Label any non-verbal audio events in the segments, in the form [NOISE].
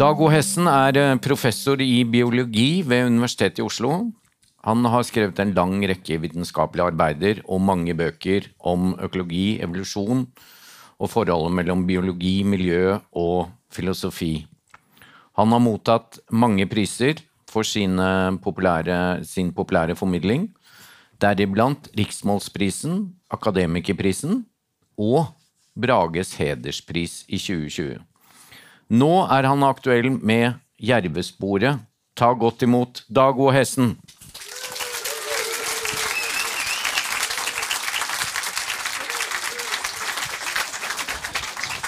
Dag O. Hessen er eh, professor i biologi ved Universitetet i Oslo. Han har skrevet en lang rekke vitenskapelige arbeider og mange bøker om økologi, evolusjon og forholdet mellom biologi, miljø og filosofi. Han har mottatt mange priser for populære, sin populære formidling, deriblant Riksmålsprisen, Akademikerprisen og Brages hederspris i 2020. Nå er han aktuell med Jervesporet. Ta godt imot Dag O. Hessen.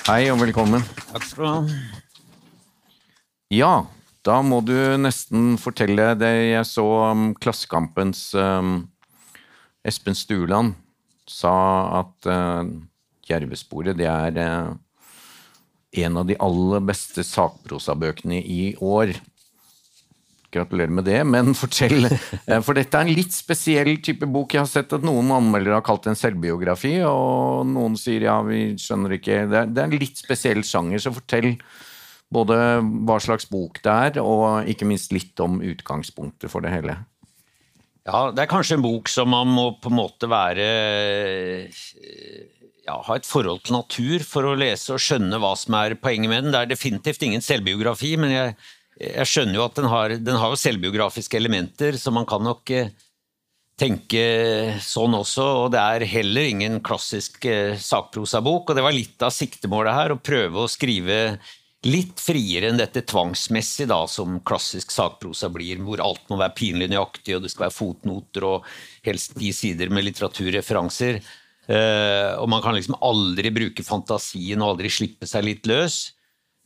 Hei og velkommen. Takk skal du ha. Ja, da må du nesten fortelle det jeg så um, Klassekampens um, Espen Stuland sa at uh, Jervesporet det er uh, en av de aller beste sakprosabøkene i år. Gratulerer med det, men [LAUGHS] fortell. Uh, for dette er en litt spesiell type bok. Jeg har sett at noen anmeldere har kalt det en selvbiografi, og noen sier ja, vi skjønner ikke Det er, det er en litt spesiell sjanger, så fortell både hva slags bok det er, og ikke minst litt om utgangspunktet for det hele. Ja, det er kanskje en bok som man må på en måte være ja, ha et forhold til natur for å lese og skjønne hva som er poenget med den. Det er definitivt ingen selvbiografi, men jeg, jeg skjønner jo at den har, den har selvbiografiske elementer, så man kan nok eh, tenke sånn også. Og det er heller ingen klassisk eh, sakprosabok, og det var litt av siktemålet her, å prøve å skrive litt friere enn dette tvangsmessig, da, som klassisk sakprosa blir, hvor alt må være pinlig nøyaktig, og det skal være fotnoter og helst ti sider med litteraturreferanser. Uh, og man kan liksom aldri bruke fantasien og aldri slippe seg litt løs.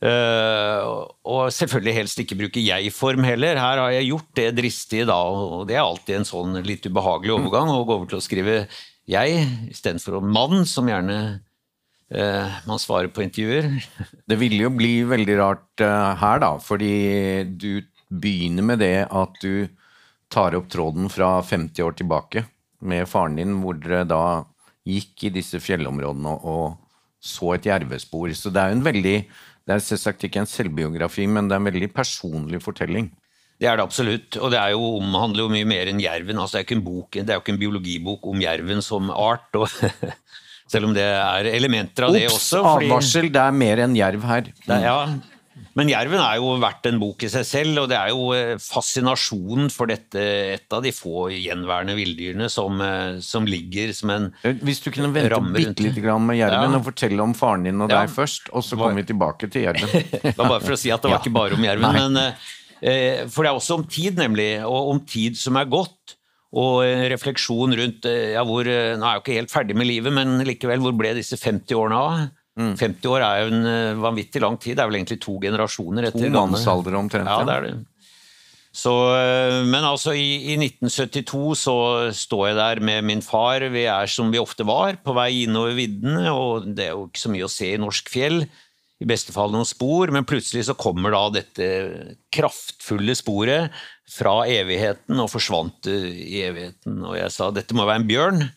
Uh, og selvfølgelig helst ikke bruke jeg-form heller. Her har jeg gjort det dristige, da, og det er alltid en sånn litt ubehagelig overgang å gå over til å skrive jeg istedenfor mann, som gjerne uh, man svarer på intervjuer. Det ville jo bli veldig rart her, da, fordi du begynner med det at du tar opp tråden fra 50 år tilbake med faren din, hvor dere da gikk i disse fjellområdene og, så et jervespor. Så det er jo en veldig Det er selvsagt ikke en selvbiografi, men det er en veldig personlig fortelling. Det er det absolutt, og det er jo, omhandler jo mye mer enn jerven. altså Det er ikke en, bok, det er jo ikke en biologibok om jerven som art. og [LAUGHS] Selv om det er elementer av Ops, det også. Fordi... Advarsel, det er mer enn jerv her. Det, ja, men jerven er jo verdt en bok i seg selv, og det er jo eh, fascinasjonen for dette, et av de få gjenværende villdyrene som, eh, som ligger som en Hvis du kunne vente bitte litt med jerven ja. og fortelle om faren din og deg først, og så kommer vi tilbake til jerven. [LAUGHS] det var bare for å si at det var [LAUGHS] ikke bare om jerven, men eh, For det er også om tid, nemlig, og om tid som er gått og refleksjon rundt eh, ja, hvor, eh, Nå er jeg jo ikke helt ferdig med livet, men likevel, hvor ble disse 50 årene av? Mm. 50 år er jo en eh, vanvittig lang tid. Det er vel egentlig to generasjoner etter To mannsalder omtrent. Ja, det er det. Så, men altså, i, i, 1972 så står jeg der med min far. Vi er som vi ofte var, på vei innover viddene, og det er jo ikke så mye å se i norsk fjell i beste fall noen spor, men plutselig så kommer da dette kraftfulle sporet fra evigheten og forsvant i evigheten. Og jeg sa dette må være en bjørn.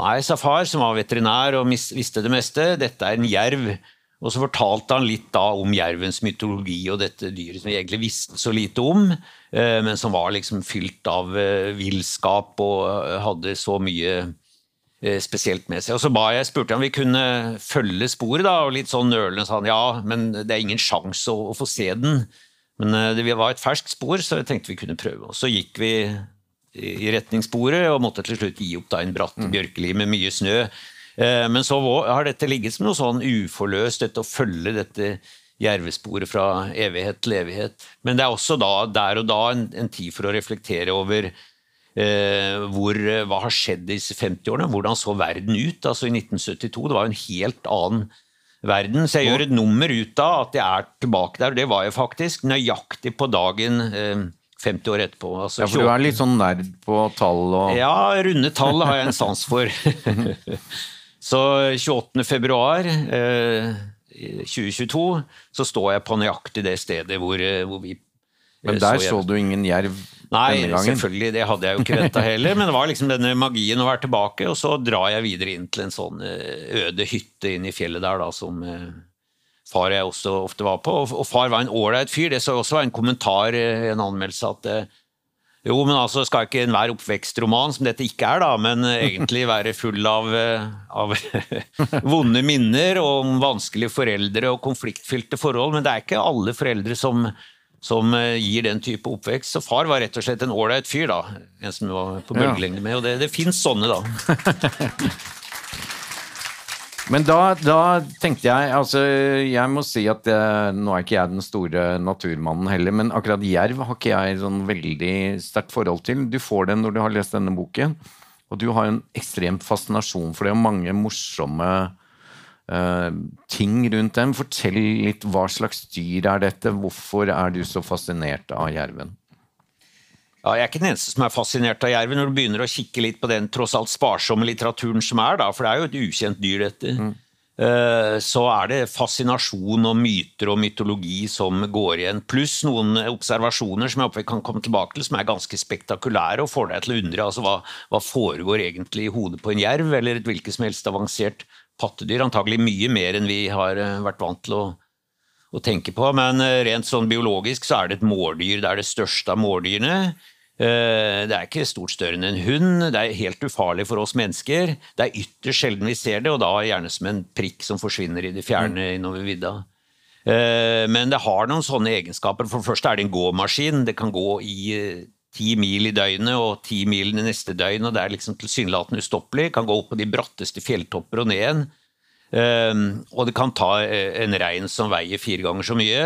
Nei, sa far, som var veterinær og visste det meste, dette er en jerv. Og så fortalte han litt da om jervens mytologi og dette dyret som vi egentlig visste så lite om, eh, men som var liksom fylt av eh, villskap og eh, hadde så mye spesielt med seg. Og så ba jeg, spurte jeg om vi kunne følge sporet, da, og litt sånn nølende sa han ja, men det er ingen sjanse å, å, få se den. Men det var et ferskt spor, så jeg tenkte vi kunne prøve. Og så gikk vi i retningssporet og måtte til slutt gi opp da en bratt mm. bjørkeli med mye snø. Eh, men så har dette ligget som noe sånn uforløst, dette å følge dette jervesporet fra evighet til evighet. Men det er også da, der og da en, en tid for å reflektere over Eh, hvor, eh, hva har skjedd disse 50 årene? Hvordan så verden ut altså i 1972? Det var jo en helt annen verden. Så jeg gjør et nummer ut av at jeg er tilbake der, og det var jeg faktisk. Nøyaktig på dagen 50 eh, år etterpå. Altså, ja, for du er litt sånn nerd på tall og Ja, runde tall har jeg en sans for. [LAUGHS] så 28. februar 2022 så står jeg på nøyaktig det stedet hvor, hvor vi Men der så, så du ingen jerv? Nei, selvfølgelig, det hadde jeg jo ikke venta heller, men det var liksom denne magien å være tilbake. Og så drar jeg videre inn til en sånn eh, øde hytte inn i fjellet der, da, som, eh, far jeg også ofte var på. Og, far var en ålreit fyr. Det så også var en kommentar i en anmeldelse at eh, jo, men altså skal ikke enhver oppvekstroman, som dette ikke er, da, men egentlig være full av, eh, av [LAUGHS] vonde minner om vanskelige foreldre og konfliktfylte forhold. Men det er ikke alle foreldre som, som eh, gir den type oppvekst. Så far var rett og slett en ålreit fyr, da. En som var på bølgelengde med. Og det, det fins sånne, da. [LAUGHS] Men da, da, tenkte jeg altså Jeg må si at jeg, nå er ikke jeg den store naturmannen heller, men akkurat jerv har ikke jeg sånn veldig sterkt forhold til. Du får den når du har lest denne boken, og du har en ekstremt fascinasjon for det, og mange morsomme uh, ting rundt dem. Fortell litt hva slags dyr er dette? Hvorfor er du så fascinert av jerven? Ja, jeg er ikke den eneste som er fascinert av jerven, når du begynner å kikke litt på den tross alt sparsomme litteraturen som er, da, for det er jo et ukjent dyr, dette. Mm. Uh, så er det fascinasjon og myter og mytologi som går igjen, pluss noen observasjoner som jeg håper vi kan komme tilbake til, som er ganske spektakulære og får deg til å undre altså, hva, hva foregår egentlig i hodet på en jerv, eller et hvilket som helst avansert pattedyr. Antagelig mye mer enn vi har uh, vært vant til å å tenke på. Men uh, rent sånn biologisk så er det et mårdyr. Det er det største av mårdyrene. Eh, det er ikke stort større enn en hund, det er helt ufarlig for oss mennesker. Det er ytterst sjelden vi ser det, og da gjerne som en prikk som forsvinner i det fjerne mm. innover vidda. Eh, men det har noen sånne egenskaper. For det første er det en gåmaskin. Det kan gå i eh, ti mil i døgnet og ti mil i neste døgn, og det er liksom tilsynelatende ustoppelig. Kan gå opp på de bratteste fjelltopper og ned igjen. Og det kan ta en rein som veier fire ganger så mye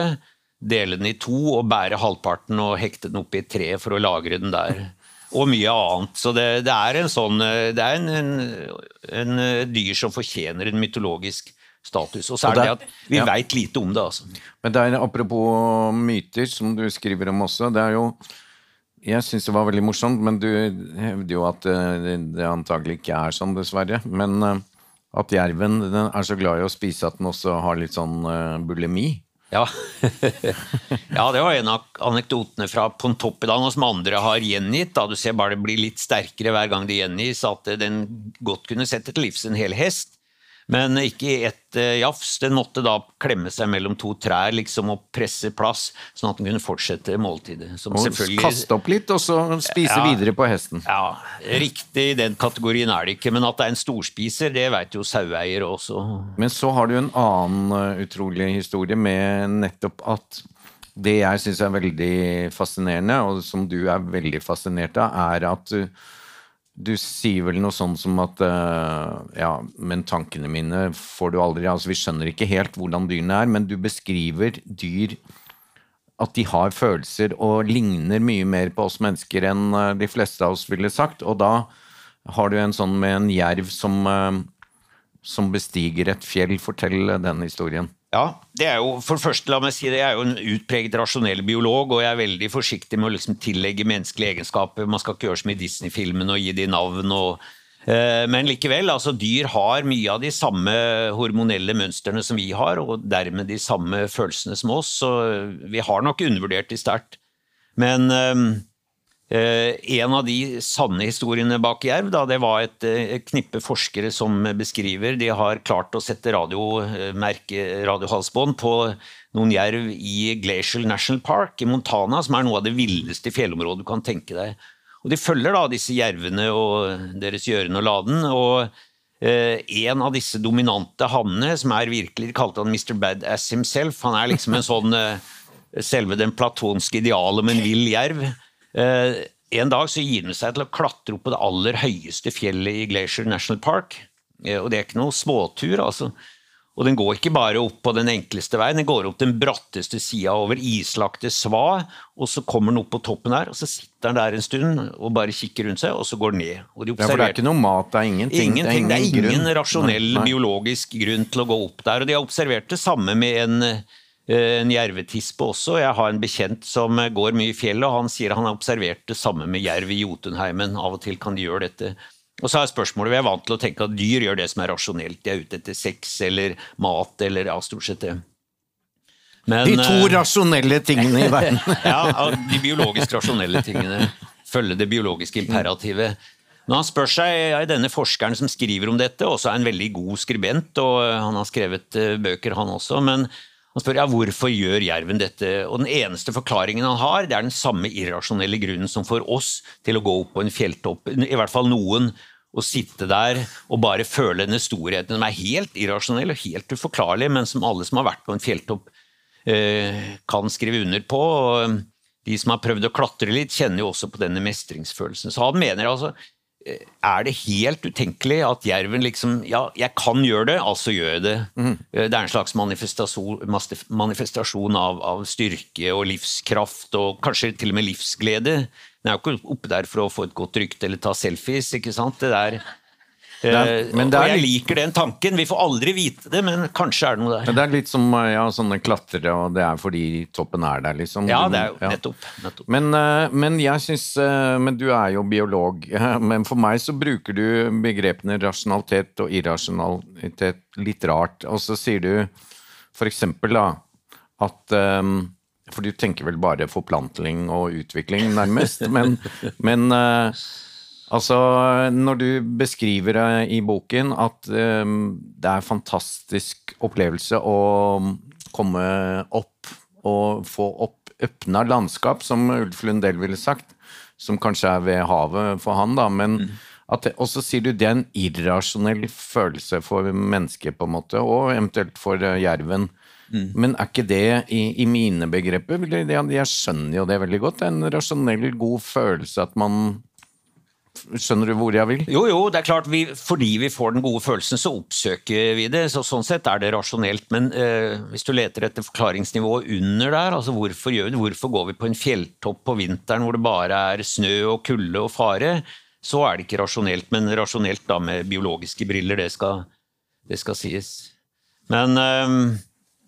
dele den i to og bære halvparten og hekte den opp i et tre for å lagre den der. Og mye annet. Så det, det er en sånn Det er en, en, en, dyr som fortjener en mytologisk status. Og så er det at vi ja. veit lite om det, altså. Men det er apropos myter, som du skriver om også. det er jo jeg syns det var veldig morsomt, men du hevder jo at det, det antagelig ikke er sånn, dessverre. Men eh, at jerven er så glad i å spise at den også har litt sånn uh, bulimi. Ja. [LAUGHS] ja, det var en av anekdotene fra Pontoppidan som andre har gjengitt. Da. Du ser bare det blir litt sterkere hver gang det gjengis, at den godt kunne sette til livs en hel hest. Men ikke i ett uh, jafs. Den måtte da klemme seg mellom to trær liksom, og presse plass, sånn at den kunne fortsette måltidet. og kaste opp litt, og så spise ja, videre på hesten. Ja, Riktig i den kategorien er det ikke, men at det er en storspiser, det vet jo saueeiere også. Men så har du en annen uh, utrolig historie med nettopp at det jeg syns er veldig fascinerende, og som du er veldig fascinert av, er at uh, du sier vel noe sånn som at uh, Ja, men tankene mine får du aldri Altså, vi skjønner ikke helt hvordan dyrene er, men du beskriver dyr At de har følelser og ligner mye mer på oss mennesker enn uh, de fleste av oss ville sagt. Og da har du en sånn med en jerv som, uh, som bestiger et fjell. Fortell den historien. Ja, det er jo, for først, la meg si det, Jeg er jo en utpreget rasjonell biolog, og jeg er veldig forsiktig med å liksom tillegge menneskelige egenskaper. Man skal ikke gjøre som i Disney-filmene og gi de navn. og eh, men likevel, altså dyr har mye av de samme hormonelle mønstrene som vi har, og dermed de samme følelsene som oss, så vi har nok undervurdert de sterkt. Men eh, en av de sanne historiene bak jerv da, det var et, eh, knippe forskere som beskriver De har klart å sette radiomerke, eh, radiohalsbånd på noen jerv i Glacial National Park i Montana, som er noe av det villeste fjellområdet du kan tenke deg. Og De følger da disse jervene og deres gjøren og laden. og eh, En av disse dominante hannene, som er virkelig de kalte han Mr. Badass himself, han er liksom en sånn eh, selve den platonske idealet om en vill jerv. Eh, en dag så gir den seg til å klatre opp på det aller høyeste fjellet i Glacier National Park. Eh, og det er ikke noe småtur, altså. Og den går ikke bare opp på den enkleste veien, den går opp den bratteste sida over islagte sva, og så kommer den opp på toppen der, og så sitter den der en stund og bare kikker rundt seg, og så går den ned. De ja, For det er ikke noe mat, det er ingenting? ingenting det er ingen, det er ingen rasjonell nei, nei. biologisk grunn til å gå opp der. Og de har observert det samme med en en jervetispe også. Jeg har en bekjent som går mye i fjellet, og han sier han har observert det samme med jerv i Jotunheimen. Av og til kan de gjøre dette. Og så er spørsmålet, Vi er vant til å tenke at dyr gjør det som er rasjonelt. De er ute etter sex eller mat eller ja, stort sett det. Men, de to eh, rasjonelle tingene i verden. [LAUGHS] ja, de biologisk rasjonelle tingene. Følge det biologiske imperativet. Men han spør seg, ja, Denne forskeren som skriver om dette, også er en veldig god skribent, og han har skrevet bøker, han også. men Han spør ja, hvorfor gjør jerven dette, og den eneste forklaringen han har, det er den samme irrasjonelle grunnen som for oss til å gå opp på en fjelltopp, i hvert fall noen, og sitte der og bare føle denne storheten. som er helt irrasjonell og helt uforklarlig, men som alle som har vært på en fjelltopp, eh, kan skrive under på. og De som har prøvd å klatre litt, kjenner jo også på denne mestringsfølelsen. Så han mener altså er det helt utenkelig at jerven liksom Ja, jeg kan gjøre det, altså gjør jeg det. Mm. Det er en slags manifestasjon, manifestasjon av, av, styrke og livskraft, og kanskje til og med livsglede. Den er jo ikke oppe der for å få et godt rykte eller ta selfies, ikke sant. Det der er, men og jeg liker den tanken. Vi får aldri vite det, men kanskje er det noe der. Men det er litt som ja, sånne klatrere, og det er fordi toppen er der, liksom. Ja, det er jo nettopp. nettopp. Men, eh, men, jeg syns eh, Men du er jo biolog. [LAUGHS] Men for meg så bruker du begrepene rasjonalitet og irrasjonalitet litt rart. Og så sier du for eksempel da at For du tenker vel bare forplantning og utvikling, nærmest. Men, [LAUGHS] men Altså, når du beskriver i boken at um, det er en fantastisk opplevelse å komme opp og få opp øpna landskap, som Ulf Lundell ville sagt, som kanskje er ved havet for han, da, men mm. Og så sier du det er en irrasjonell følelse for mennesket, på en måte, og eventuelt for uh, jerven. Mm. Men er ikke det i, i mine begreper Jeg skjønner jo det veldig godt. Det er en rasjonell, god følelse at man Skjønner du hvor jeg vil? Jo, jo, det er klart. Vi, fordi vi får den gode følelsen, så oppsøker vi det. så Sånn sett er det rasjonelt. Men eh, hvis du leter etter forklaringsnivået under der, altså hvorfor gjør vi det? Hvorfor går vi på en fjelltopp på vinteren hvor det bare er snø og kulde og fare? Så er det ikke rasjonelt. Men rasjonelt da med biologiske briller, det skal, det skal sies. Men eh,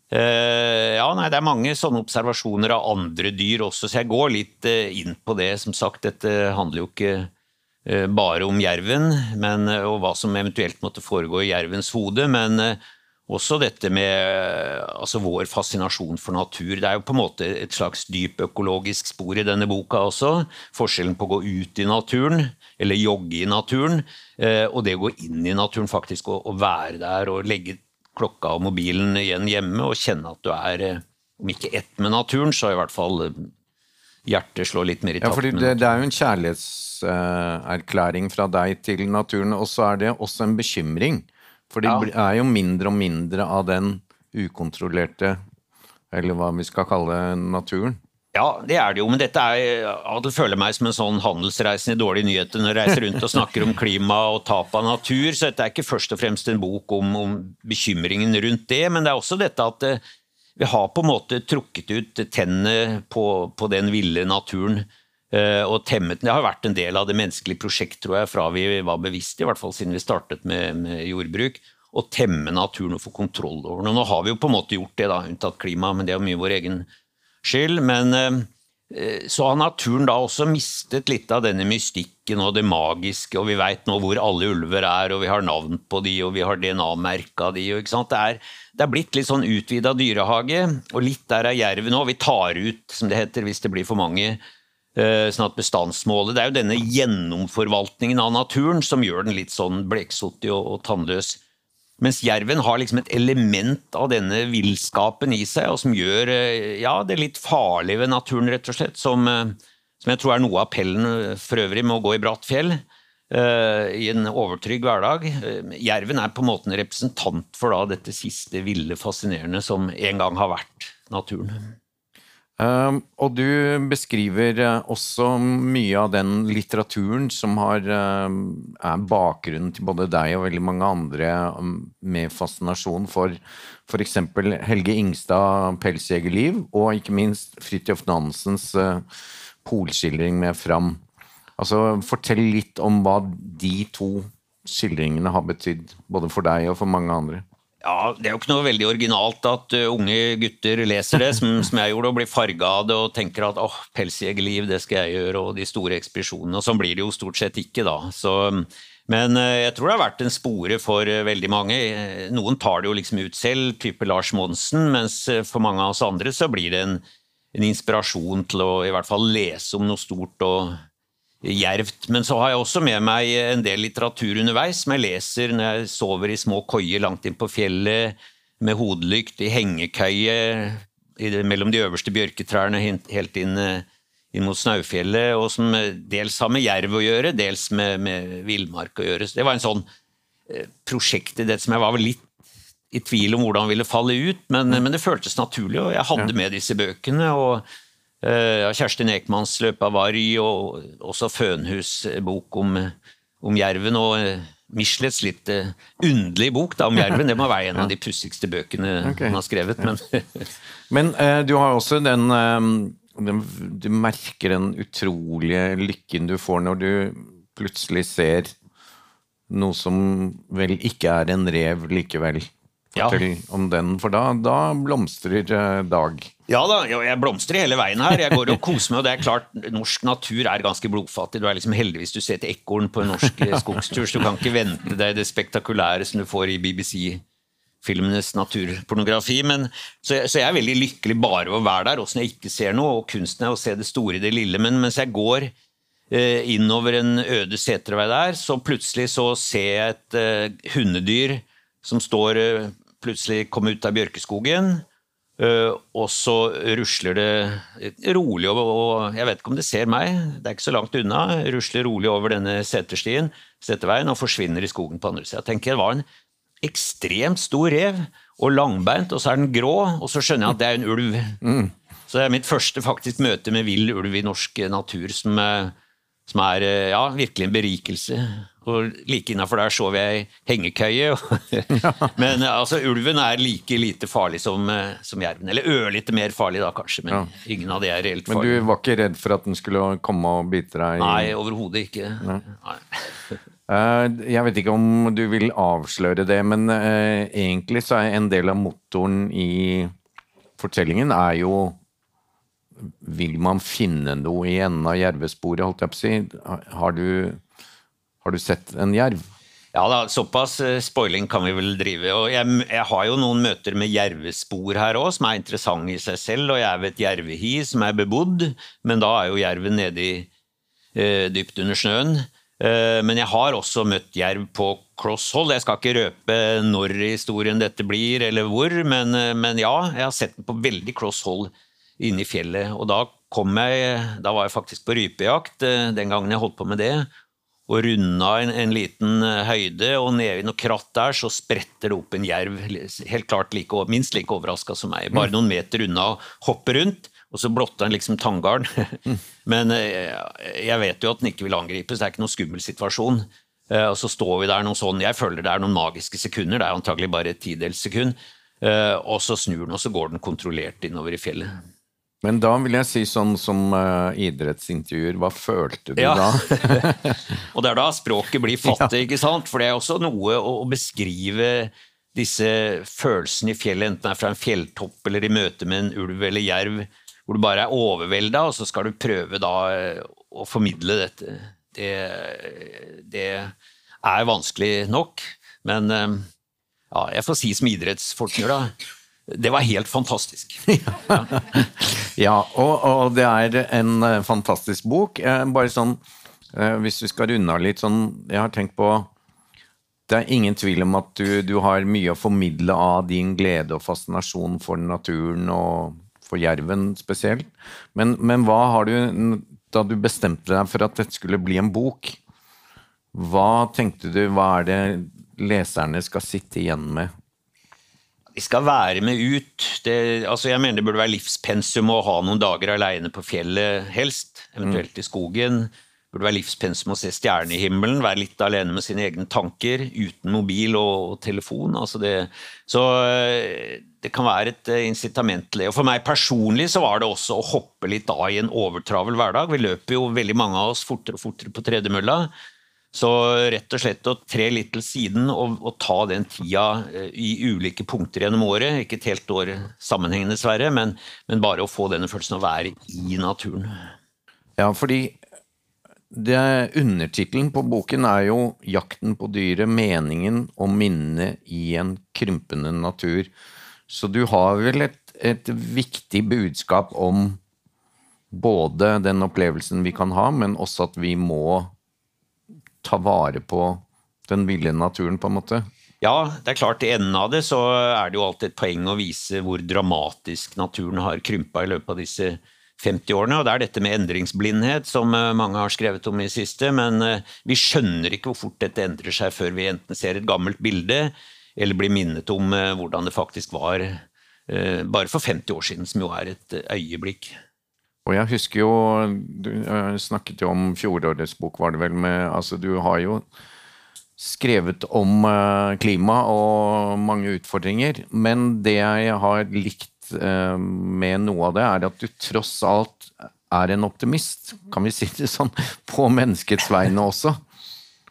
Uh, ja, nei, Det er mange sånne observasjoner av andre dyr også, så jeg går litt uh, inn på det. Som sagt, dette handler jo ikke bare om jerven men, eh, og hva som eventuelt måtte foregå i jervens hode, men eh, også dette med altså vår fascinasjon for natur. Det er jo på en måte et slags dyp økologisk spor i denne boka også. Forskjellen på å gå ut i naturen, eller jogge i naturen, og det å gå inn i naturen faktisk og være der og legge klokka og mobilen igjen hjemme og kjenne at du er, om ikke ett med naturen, så i hvert fall hjertet slår litt mer i takt. Ja, fordi det, det er jo en kjærlighetserklæring fra deg til naturen. Og så er det også en bekymring. For det ja. er jo mindre og mindre av den ukontrollerte, eller hva vi skal kalle naturen. Ja, det er det jo, men dette er, Adel føler meg som en sånn handelsreisende i dårlige nyheter når jeg reiser rundt og snakker om klima og tap av natur, så dette er ikke først og fremst en bok om, om bekymringen rundt det, men det er også dette at eh, vi har på en måte trukket ut tennene på, på den ville naturen. Eh, og temmet den. Det har vært en del av det menneskelige prosjekt, tror jeg, fra vi var bevisste, i hvert fall siden vi startet med, med jordbruk. Å temme naturen og få kontroll over den. Nå har vi jo på en måte gjort det, da, unntatt klima, men det er mye vår egen skyld. Men eh, så har naturen da også mistet litt av denne mystikken og det magiske, og vi veit nå hvor alle ulver er, og vi har navn på de, og vi har DNA-merka de. Og, ikke sant? Det er, det er blitt litt sånn utvida dyrehage, og litt der er jerven òg. Vi tar ut, som det heter, hvis det blir for mange Eh, sånn at bestandsmålet Det er jo denne gjennomforvaltningen av naturen som gjør den litt sånn bleksottig og, og tannløs. Mens jerven har liksom et element av denne villskapen i seg, og som gjør eh, ja, det litt farlig ved naturen, rett og slett. Som, eh, som jeg tror er noe av appellen for øvrig med å gå i bratt fjell. Uh, I en overtrygg hverdag. Uh, jerven er på en måte en representant for da, dette siste ville, fascinerende som en gang har vært naturen. Um, og du beskriver også mye av den litteraturen som har, um, er bakgrunnen til både deg og veldig mange andre um, med fascinasjon for f.eks. Helge Ingstad 'Pelsjegerliv', og ikke minst Fridtjof Nansens uh, polskildring med 'Fram'. Altså, fortell litt om hva de to skildringene har betydd, både for deg og for mange andre. Ja, Det er jo ikke noe veldig originalt at uh, unge gutter leser det, som, som, jeg gjorde, og blir farga av det og tenker at åh, pelsjegerliv, det skal jeg gjøre, og de store ekspedisjonene. Og sånn blir det jo stort sett ikke, da. Så, men uh, jeg tror det har vært en spore for uh, veldig mange. Noen tar det jo liksom ut selv, type Lars Monsen, mens for mange av oss andre så blir det en, en inspirasjon til å i hvert fall lese om noe stort og djervt. Men så har jeg også med meg en del litteratur underveis som jeg leser når jeg sover i små koier langt inn på fjellet, med hodelykt i hengekøye mellom de øverste bjørketrærne helt inn, inn mot Snaufjellet, og som dels har med jerv å gjøre, dels med, med villmark å gjøre. Så det var en sånn eh, prosjekt i det som jeg var litt i tvil om hvordan ville falle ut, men, men det føltes naturlig, og jeg hadde med disse bøkene. og uh, Kjerstin Ekmanns 'Løpet av Varg', og også Fønhus' bok om, om jerven. og uh, Michelets litt uh, underlig bok da, om [LAUGHS] jerven. Det må være en av de pussigste bøkene okay. han har skrevet. Men, [LAUGHS] men uh, du har også den, den, Du merker den utrolige lykken du får når du plutselig ser noe som vel ikke er en rev likevel. Fortell ja. om den, for da, da blomstrer eh, Dag. Ja da, jeg blomstrer hele veien her. Jeg går og koser meg, og det er klart, norsk natur er ganske blodfattig. Du er liksom heldig hvis du ser et ekorn på en norsk skogstur, så du kan ikke vente deg det spektakulære som du får i BBC-filmenes naturpornografi. Men, så, jeg, så, jeg er veldig lykkelig bare ved å være der, åssen jeg ikke ser noe. Og kunsten er å se det store i det lille. Men mens jeg går eh, innover en øde setervei der, så plutselig så ser jeg et eh, hundedyr som står eh, plutselig kom ut av bjørkeskogen. Uh, og så rusler det rolig over, og jeg vet ikke om det ser meg, det er ikke så langt unna, rusler rolig over denne seterstien, seterveien, og forsvinner i skogen på andre sida. Jeg tenker det var en ekstremt stor rev, og langbeint, og så er den grå, og så skjønner jeg at det er en ulv. Mm. Så det er mitt første faktisk møte med vill ulv i norsk natur, som, eh, som er ja, virkelig en berikelse. Og like innafor der så vi i hengekøye. [LAUGHS] men altså, ulven er like lite farlig som, eh, som jerven. Eller ørlite mer farlig, da kanskje, men ja. ingen av de er reelt farlige. Men du var ikke redd for at den skulle komme og bite deg? Nei, overhodet ikke. Nei. Nei. [LAUGHS] Eh, jeg vet ikke om du vil avsløre det, men egentlig så er en del av motoren i fortellingen er jo Vil man finne noe i enden av jervesporet, holdt jeg på å si? Har du har du sett en jerv? Ja da, såpass uh, spoiling kan vi vel drive. Og jeg, jeg, har jo noen møter med jervespor her òg, som er interessante i seg selv. Og jeg er ved et jervehi som er bebodd, men da er jo jerven nedi uh, dypt under snøen. Eh, men jeg har også møtt jerv på crosshold. Jeg skal ikke røpe når historien dette blir, eller hvor, men, men ja, jeg har sett den på veldig crosshold inne i fjellet. Og da kom jeg, da var jeg faktisk på rypejakt den gangen jeg holdt på med det og runda en, en, liten eh, høyde, og nede i noe kratt der så spretter det opp en jerv, helt klart like, minst like overraska som meg. Bare noen meter unna og hopper rundt, og så blotter han liksom tanngarden. [LAUGHS] Men eh, jeg vet jo at den ikke vil angripes, det er ikke noen skummel situasjon. Eh, og så står vi der noen sånn, jeg føler det er noen magiske sekunder, det er antagelig bare et tidels sekund, og så snur den, og så går den kontrollert innover i fjellet. Men da vil jeg si sånn som uh, idrettsintervjuer, hva følte du ja. da? [LAUGHS] og det er da språket blir fattig, ikke sant? For det er også noe å, å, beskrive disse følelsene i fjellet, enten det er fra en fjelltopp eller i møte med en ulv eller jerv, hvor du bare er overvelda, og så skal du prøve da uh, å formidle dette. Det, det er vanskelig nok, men uh, ja, jeg får si som idrettsfolk gjør, da det var helt fantastisk. [LAUGHS] Ja, og, og, det er en eh, fantastisk bok. Eh, bare sånn, eh, hvis vi skal runde av litt sånn Jeg har tenkt på Det er ingen tvil om at du, du har mye å formidle av din glede og fascinasjon for naturen og for jerven spesielt. Men, men hva har du Da du bestemte deg for at dette skulle bli en bok, hva tenkte du, hva er det leserne skal sitte igjen med? De skal være med ut. Det, altså jeg mener det burde være livspensum å ha noen dager aleine på fjellet, helst. Eventuelt mm. i skogen. Det burde være livspensum å se stjernehimmelen, være litt alene med sine egne tanker, uten mobil og, og telefon. Altså det, så eh, det kan være et eh, incitament til det. Og for meg personlig så var det også å hoppe litt av i en overtravel hverdag. Vi løper jo veldig mange av oss fortere og fortere på tredemølla. Så rett og slett å tre litt til siden og, og, ta den tida eh, i ulike punkter gjennom året, ikke et helt år sammenhengende, dessverre, men, men bare å få denne følelsen av å være i naturen. Ja, fordi Undertittelen på boken er jo 'Jakten på dyret meningen og minnet i en krympende natur'. Så du har vel et, et viktig budskap om både den opplevelsen vi kan ha, men også at vi må ta vare på den ville naturen, på en måte? ja, det er klart i enden av det så er det jo alltid et poeng å vise hvor dramatisk naturen har krympa i løpet av disse 50 årene. Og det er dette med endringsblindhet som eh, mange har skrevet om i siste. Men eh, vi skjønner ikke hvor fort dette endrer seg før vi enten ser et gammelt bilde eller blir minnet om eh, hvordan det faktisk var bare for 50 år siden, som jo er et øyeblikk. Og jeg husker jo Du snakket jo om fjorårets bok, var det vel med Altså, du har jo skrevet om klima og mange utfordringer, men det jeg har likt Eh, med noe av det, er at du tross alt er en optimist, kan vi si det sånn, [LAUGHS] på menneskets vegne også.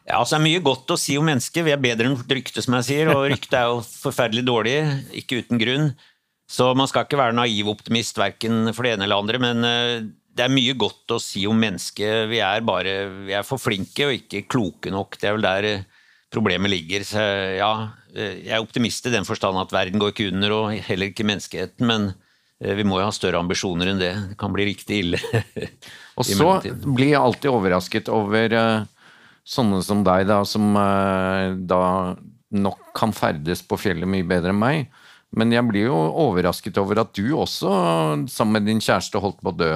Ja, altså Det er mye godt å si om mennesker. Vi er bedre enn rykte, som jeg sier. Og ryktet er jo forferdelig dårlig, ikke uten grunn. Så man skal ikke være naiv optimist verken for det ene eller andre. Men eh, det er mye godt å si om mennesket. Vi er bare vi er for flinke og ikke kloke nok. Det er vel der eh, problemet ligger. Så ja, eh, jeg er optimist i den forstand at verden går ikke under, og heller ikke menneskeheten. Men vi må jo ha større ambisjoner enn det. Det kan bli riktig ille. [LAUGHS] og så blir jeg alltid overrasket over sånne som deg, da, som da nok kan ferdes på fjellet mye bedre enn meg. Men jeg blir jo overrasket over at du også, sammen med din kjæreste, holdt på å dø.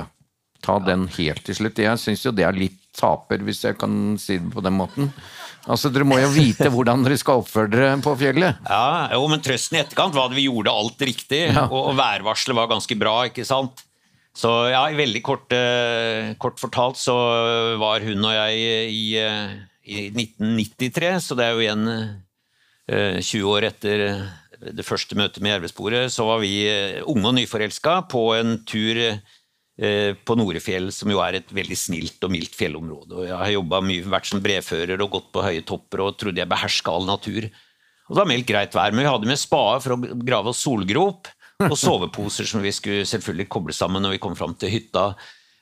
Ta ja. den helt til slutt. Jeg syns jo det er litt taper, hvis jeg kan si det på den måten. Altså, Dere må jo vite [LAUGHS] hvordan dere skal oppføre dere på fjellet. Ja, jo, men Trøsten i etterkant var at vi gjorde alt riktig, ja. og, og værvarselet var ganske bra. ikke sant? Så ja, veldig kort, uh, kort, fortalt så var hun og jeg i, uh, i 1993, så det er jo igjen uh, 20 år etter det første møtet med Jervesporet, så var vi unge og nyforelska på en tur Eh, på Norefjell, som jo er et veldig snilt og mildt fjellområde. Og jeg har jobba mye, vært som brevfører og gått på høye topper og trodde jeg beherska all natur. Og det var meldt greit vær, men vi hadde med spade for å grave oss solgrop og [LAUGHS] soveposer som vi skulle selvfølgelig koble sammen når vi kom fram til hytta.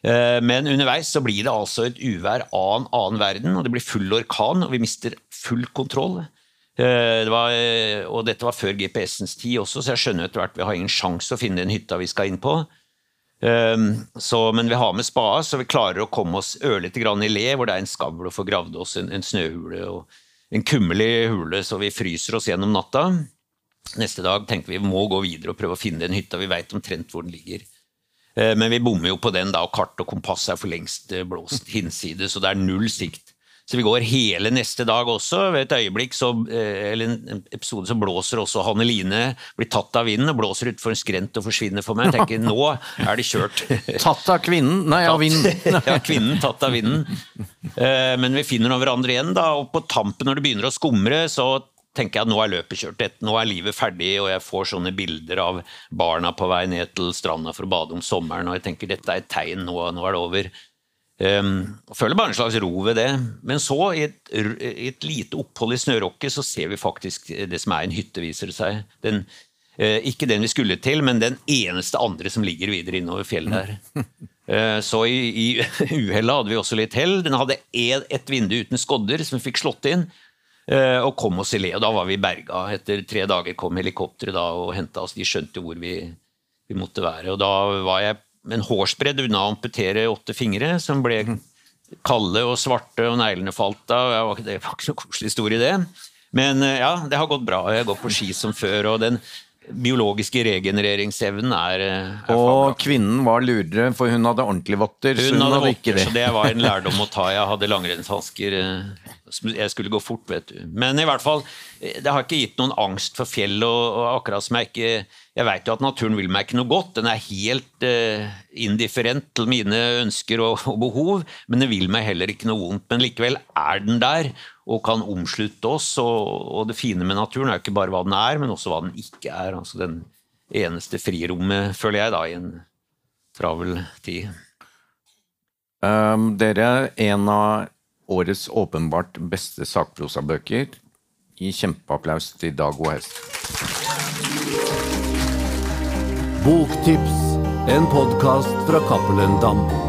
Eh, men underveis så blir det altså et uvær av en annen verden, og det blir full orkan, og vi mister full kontroll. Eh, det var, og dette var før GPS-ens tid også, så jeg skjønner etter hvert vi har ingen sjanse å finne den hytta vi skal inn på. Um, så, men vi har med spade, så vi klarer å komme oss ørlite grann i le, hvor det er en skavl, og få gravd oss en, en snøhule og en kummelig hule, så vi fryser oss gjennom natta. Neste dag tenker vi vi må gå videre og prøve å finne den hytta. Vi veit omtrent hvor den ligger. Uh, men vi bommer jo på den, da, og kart og kompass er for lengst eh, blåst hinsides, så det er null sikt. Så vi går hele neste dag også. Ved et øyeblikk, så, eh, eller en episode, så blåser også Hanne Line blir tatt av vinden og blåser utfor en skrent og forsvinner for meg. Jeg tenker nå er det kjørt. [LAUGHS] tatt av kvinnen? Nei, av vinden. [LAUGHS] ja, kvinnen tatt av vinden. Eh, men vi finner nå hverandre igjen, da, og på tampen når det begynner å skumre, så tenker jeg at nå er løpet kjørt. Nå er livet ferdig, og jeg får sånne bilder av barna på vei ned til stranda for å bade om sommeren, og jeg tenker dette er et tegn, nå, nå er det over. Um, føler bare en slags ro ved det. Men så, i et, i et lite opphold i snørokket, så ser vi faktisk det som er en hytte, viser det seg. Den, uh, ikke den vi skulle til, men den eneste andre som ligger videre innover fjellet der. Uh, [LAUGHS] så i, i [LAUGHS] uhellet hadde vi også litt hell. Den hadde et, vindu uten skodder som vi fikk slått inn. Uh, og kom oss i le, og da var vi berga. Etter tre dager kom helikopteret og henta oss. De skjønte hvor vi, vi måtte være. Og da var jeg en hårsbredd unna å amputere åtte fingre, som ble kalde og svarte, og neglene falt av. Det var ikke noe koselig historie, det. Men eh, ja, det har gått bra. Jeg går på ski som før. og den biologiske regenereringsevnen er, eh, er Og fabla. kvinnen var lurere, for hun hadde ordentlige votter. Hun, hun hadde, hadde votter, så det var en lærdom å ta. Jeg hadde langrennshansker. Eh, jeg skulle gå fort, vet du. Men i hvert fall, det har ikke gitt noen angst for fjell. og, og akkurat som Jeg ikke, jeg vet jo at naturen vil meg ikke noe godt. Den er helt uh, indifferent til mine ønsker og, og, behov, men den vil meg heller ikke noe vondt. Men likevel er den der og kan omslutte oss. Og, og det fine med naturen er jo ikke bare hva den er, men også hva den ikke er. altså Den eneste frirommet, føler jeg, da, i en travel tid. Um, dere, en av årets åpenbart beste sakprosabøker. Gi kjempeapplaus til Dag O. Hest. Boktips, en podkast fra Cappelen Dam.